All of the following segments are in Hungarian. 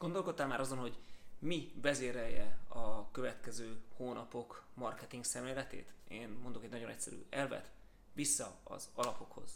Gondolkodtál már azon, hogy mi vezérelje a következő hónapok marketing szemléletét? Én mondok egy nagyon egyszerű elvet, vissza az alapokhoz.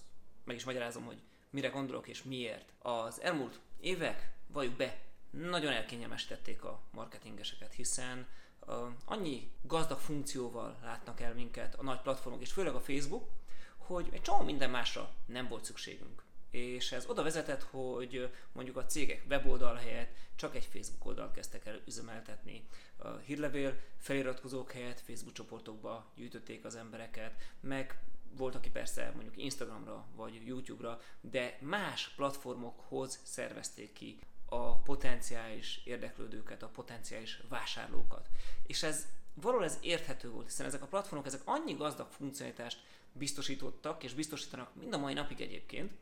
Meg is magyarázom, hogy mire gondolok és miért. Az elmúlt évek, valljuk be, nagyon elkényelmesítették a marketingeseket, hiszen uh, annyi gazdag funkcióval látnak el minket a nagy platformok, és főleg a Facebook, hogy egy csomó minden másra nem volt szükségünk és ez oda vezetett, hogy mondjuk a cégek weboldal helyett csak egy Facebook oldalt kezdtek el üzemeltetni. A hírlevél feliratkozók helyett Facebook csoportokba gyűjtötték az embereket, meg volt, aki persze mondjuk Instagramra vagy YouTube-ra, de más platformokhoz szervezték ki a potenciális érdeklődőket, a potenciális vásárlókat. És ez valahol ez érthető volt, hiszen ezek a platformok ezek annyi gazdag funkcionalitást biztosítottak, és biztosítanak mind a mai napig egyébként,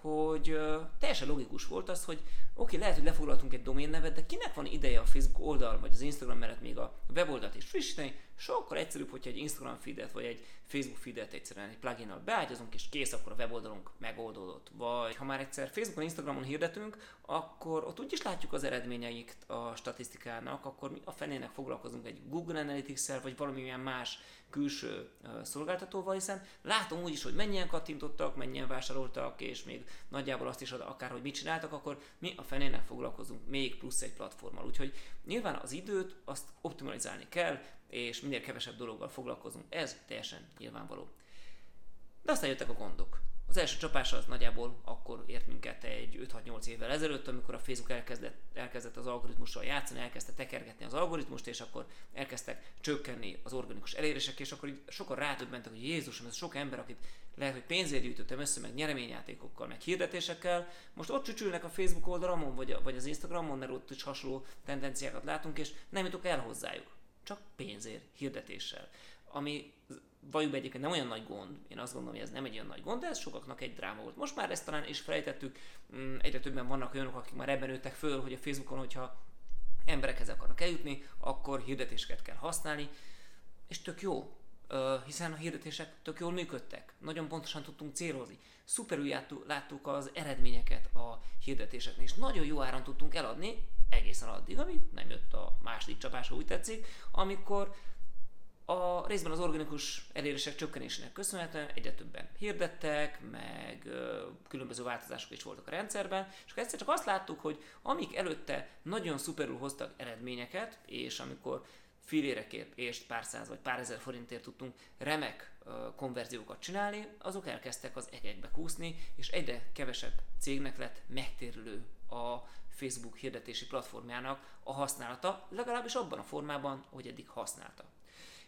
hogy teljesen logikus volt az, hogy oké, lehet, hogy lefoglaltunk egy doménnevet, de kinek van ideje a Facebook oldal vagy az Instagram mellett még a weboldalt is frissíteni, sokkal egyszerűbb, hogyha egy Instagram feedet vagy egy Facebook feedet egyszerűen egy pluginnal beágyazunk, és kész, akkor a weboldalunk megoldódott. Vagy ha már egyszer Facebookon, Instagramon hirdetünk, akkor ott úgyis látjuk az eredményeit a statisztikának, akkor mi a fenének foglalkozunk egy Google Analytics-szel, vagy valamilyen más külső szolgáltatóval, hiszen látom úgyis, hogy mennyien kattintottak, mennyien vásároltak, és még nagyjából azt is akár, hogy mit csináltak, akkor mi a fenének foglalkozunk még plusz egy platformmal. Úgyhogy nyilván az időt azt optimalizálni kell, és minél kevesebb dologgal foglalkozunk. Ez teljesen nyilvánvaló. De aztán jöttek a gondok. Az első csapás az nagyjából akkor ért minket egy 5-6-8 évvel ezelőtt, amikor a Facebook elkezdett, elkezdett az algoritmussal játszani, elkezdte tekergetni az algoritmust, és akkor elkezdtek csökkenni az organikus elérések, és akkor így sokan rádöbbentek, hogy Jézusom, ez sok ember, akit lehet, hogy pénzért gyűjtöttem össze, meg nyereményjátékokkal, meg hirdetésekkel, most ott csücsülnek a Facebook oldalamon, vagy, a, vagy az Instagramon, mert ott is hasonló tendenciákat látunk, és nem jutok el hozzájuk. Csak pénzért, hirdetéssel. Ami valljuk egyébként nem olyan nagy gond, én azt gondolom, hogy ez nem egy olyan nagy gond, de ez sokaknak egy dráma volt. Most már ezt talán is felejtettük, mm, egyre többen vannak olyanok, akik már ebben nőttek föl, hogy a Facebookon, hogyha emberekhez akarnak eljutni, akkor hirdetéseket kell használni, és tök jó, hiszen a hirdetések tök jól működtek, nagyon pontosan tudtunk célozni. Szuperül láttuk az eredményeket a hirdetéseknél, és nagyon jó áron tudtunk eladni, egészen addig, amíg nem jött a második csapás, úgy tetszik, amikor a részben az organikus elérések csökkenésének köszönhetően egyre többen hirdettek, meg ö, különböző változások is voltak a rendszerben, és akkor egyszer csak azt láttuk, hogy amik előtte nagyon szuperül hoztak eredményeket, és amikor filérekért és pár száz vagy pár ezer forintért tudtunk remek konverziókat csinálni, azok elkezdtek az egekbe kúszni, és egyre kevesebb cégnek lett megtérülő a Facebook hirdetési platformjának a használata, legalábbis abban a formában, hogy eddig használta.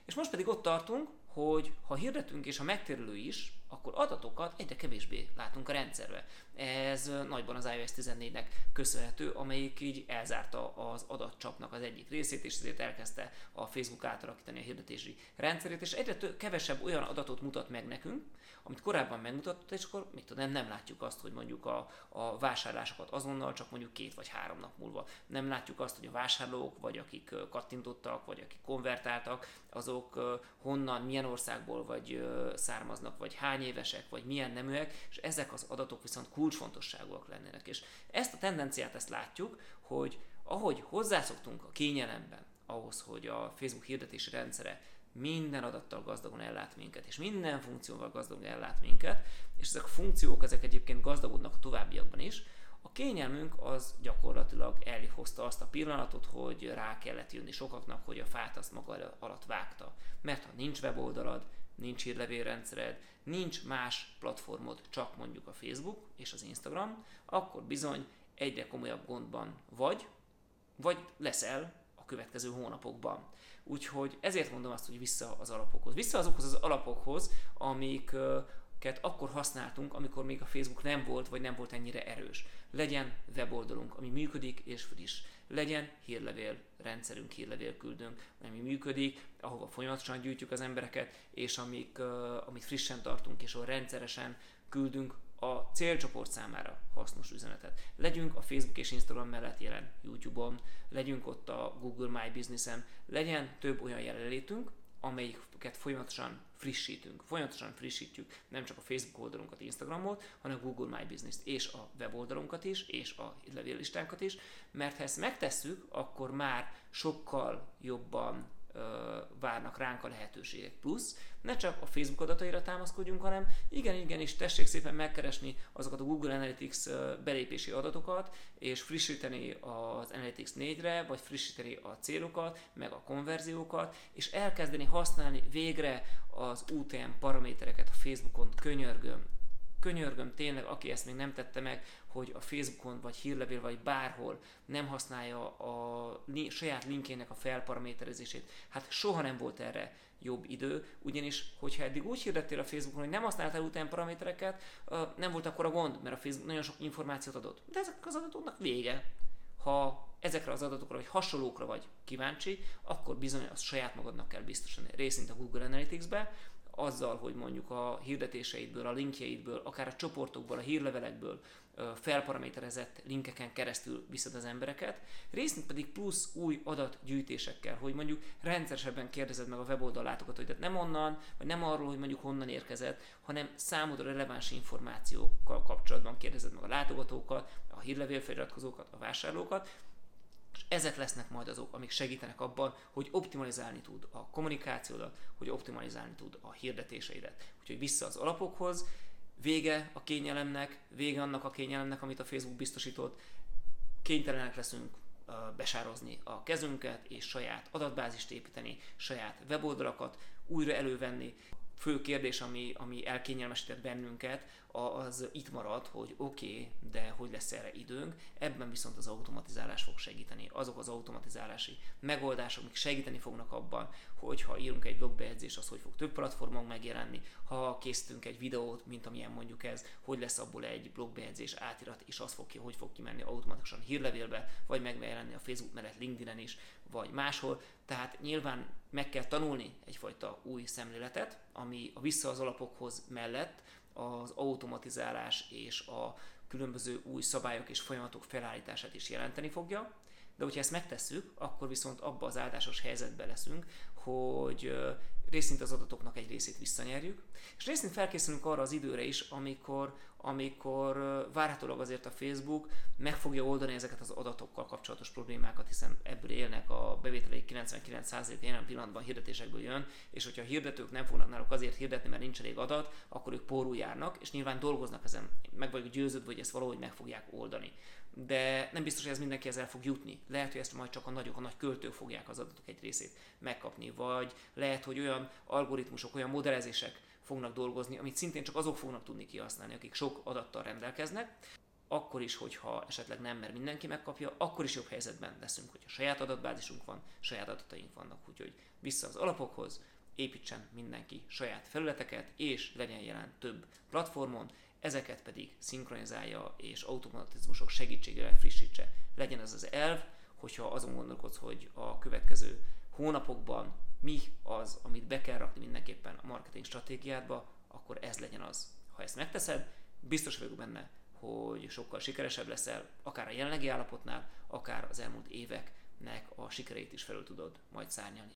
És most pedig ott tartunk, hogy ha hirdetünk és ha megtérülő is, akkor adatokat egyre kevésbé látunk a rendszerbe. Ez nagyban az iOS 14-nek köszönhető, amelyik így elzárta az adatcsapnak az egyik részét, és ezért elkezdte a Facebook átalakítani a hirdetési rendszerét, és egyre kevesebb olyan adatot mutat meg nekünk, amit korábban megmutatott, és akkor mit tudom, nem látjuk azt, hogy mondjuk a, a vásárlásokat azonnal, csak mondjuk két vagy három nap múlva. Nem látjuk azt, hogy a vásárlók, vagy akik kattintottak, vagy akik konvertáltak, azok honnan, milyen országból vagy származnak, vagy hány évesek, vagy milyen neműek, és ezek az adatok viszont kulcsfontosságúak lennének. És ezt a tendenciát ezt látjuk, hogy ahogy hozzászoktunk a kényelemben ahhoz, hogy a Facebook hirdetési rendszere minden adattal gazdagon ellát minket, és minden funkcióval gazdagon ellát minket, és ezek a funkciók ezek egyébként gazdagodnak a továbbiakban is, a kényelmünk az gyakorlatilag elhozta azt a pillanatot, hogy rá kellett jönni sokaknak, hogy a fát azt maga alatt vágta. Mert ha nincs weboldalad, nincs hírlevélrendszered, nincs más platformod, csak mondjuk a Facebook és az Instagram, akkor bizony egyre komolyabb gondban vagy, vagy leszel a következő hónapokban. Úgyhogy ezért mondom azt, hogy vissza az alapokhoz. Vissza azokhoz az alapokhoz, amik akkor használtunk, amikor még a Facebook nem volt, vagy nem volt ennyire erős. Legyen weboldalunk, ami működik és friss. Legyen hírlevél rendszerünk, hírlevél küldünk, ami működik, ahova folyamatosan gyűjtjük az embereket, és amik, uh, amit frissen tartunk, és ahol rendszeresen küldünk a célcsoport számára hasznos üzenetet. Legyünk a Facebook és Instagram mellett jelen YouTube-on, legyünk ott a Google My Business-en, legyen több olyan jelenlétünk, amelyiket folyamatosan frissítünk. Folyamatosan frissítjük nem csak a Facebook oldalunkat, Instagramot, hanem Google My Business-t és a weboldalunkat is, és a levélistánkat is, mert ha ezt megtesszük, akkor már sokkal jobban várnak ránk a lehetőségek. Plusz ne csak a Facebook adataira támaszkodjunk, hanem igen, igen, és tessék szépen megkeresni azokat a Google Analytics belépési adatokat, és frissíteni az Analytics 4-re, vagy frissíteni a célokat, meg a konverziókat, és elkezdeni használni végre az UTM paramétereket a Facebookon, könyörgöm, könyörgöm tényleg, aki ezt még nem tette meg, hogy a Facebookon, vagy hírlevél, vagy bárhol nem használja a li- saját linkjének a felparaméterezését. Hát soha nem volt erre jobb idő, ugyanis, hogyha eddig úgy hirdettél a Facebookon, hogy nem használtál után paramétereket, nem volt akkor a gond, mert a Facebook nagyon sok információt adott. De ezek az adatoknak vége. Ha ezekre az adatokra vagy hasonlókra vagy kíváncsi, akkor bizony azt saját magadnak kell biztosítani. Részint a Google Analytics-be, azzal, hogy mondjuk a hirdetéseidből, a linkjeidből, akár a csoportokból, a hírlevelekből felparaméterezett linkeken keresztül viszed az embereket, részint pedig plusz új adatgyűjtésekkel, hogy mondjuk rendszeresebben kérdezed meg a weboldal látogatóit, tehát nem onnan, vagy nem arról, hogy mondjuk honnan érkezett, hanem számodra releváns információkkal kapcsolatban kérdezed meg a látogatókat, a hírlevélfeliratkozókat, a vásárlókat, és ezek lesznek majd azok, amik segítenek abban, hogy optimalizálni tud a kommunikációdat, hogy optimalizálni tud a hirdetéseidet. Úgyhogy vissza az alapokhoz, vége a kényelemnek, vége annak a kényelemnek, amit a Facebook biztosított, kénytelenek leszünk besározni a kezünket, és saját adatbázist építeni, saját weboldalakat újra elővenni, fő kérdés, ami, ami elkényelmesített bennünket, az itt marad, hogy oké, okay, de hogy lesz erre időnk, ebben viszont az automatizálás fog segíteni. Azok az automatizálási megoldások, amik segíteni fognak abban, hogy ha írunk egy blogbejegyzést, az hogy fog több platformon megjelenni, ha készítünk egy videót, mint amilyen mondjuk ez, hogy lesz abból egy blogbejegyzés átirat, és az fog ki, hogy fog kimenni automatikusan hírlevélbe, vagy megjelenni a Facebook mellett LinkedIn-en is, vagy máshol. Tehát nyilván meg kell tanulni egyfajta új szemléletet, ami a vissza az alapokhoz mellett az automatizálás és a különböző új szabályok és folyamatok felállítását is jelenteni fogja. De hogyha ezt megtesszük, akkor viszont abba az áldásos helyzetbe leszünk, hogy részint az adatoknak egy részét visszanyerjük, és részint felkészülünk arra az időre is, amikor, amikor várhatólag azért a Facebook meg fogja oldani ezeket az adatokkal kapcsolatos problémákat, hiszen ebből élnek a bevételei 99% jelen pillanatban hirdetésekből jön, és hogyha a hirdetők nem fognak náluk azért hirdetni, mert nincs elég adat, akkor ők pórul járnak, és nyilván dolgoznak ezen. Meg vagyok győződve, hogy ezt valahogy meg fogják oldani de nem biztos, hogy ez mindenki ezzel fog jutni. Lehet, hogy ezt majd csak a nagyok, a nagy költők fogják az adatok egy részét megkapni, vagy lehet, hogy olyan algoritmusok, olyan modellezések fognak dolgozni, amit szintén csak azok fognak tudni kihasználni, akik sok adattal rendelkeznek, akkor is, hogyha esetleg nem, mert mindenki megkapja, akkor is jobb helyzetben leszünk, hogyha saját adatbázisunk van, saját adataink vannak, úgyhogy vissza az alapokhoz, építsen mindenki saját felületeket, és legyen jelen több platformon, ezeket pedig szinkronizálja és automatizmusok segítségével frissítse. Legyen ez az elv, hogyha azon gondolkodsz, hogy a következő hónapokban mi az, amit be kell rakni mindenképpen a marketing stratégiádba, akkor ez legyen az. Ha ezt megteszed, biztos vagyok benne, hogy sokkal sikeresebb leszel, akár a jelenlegi állapotnál, akár az elmúlt éveknek a sikerét is felül tudod majd szárnyalni.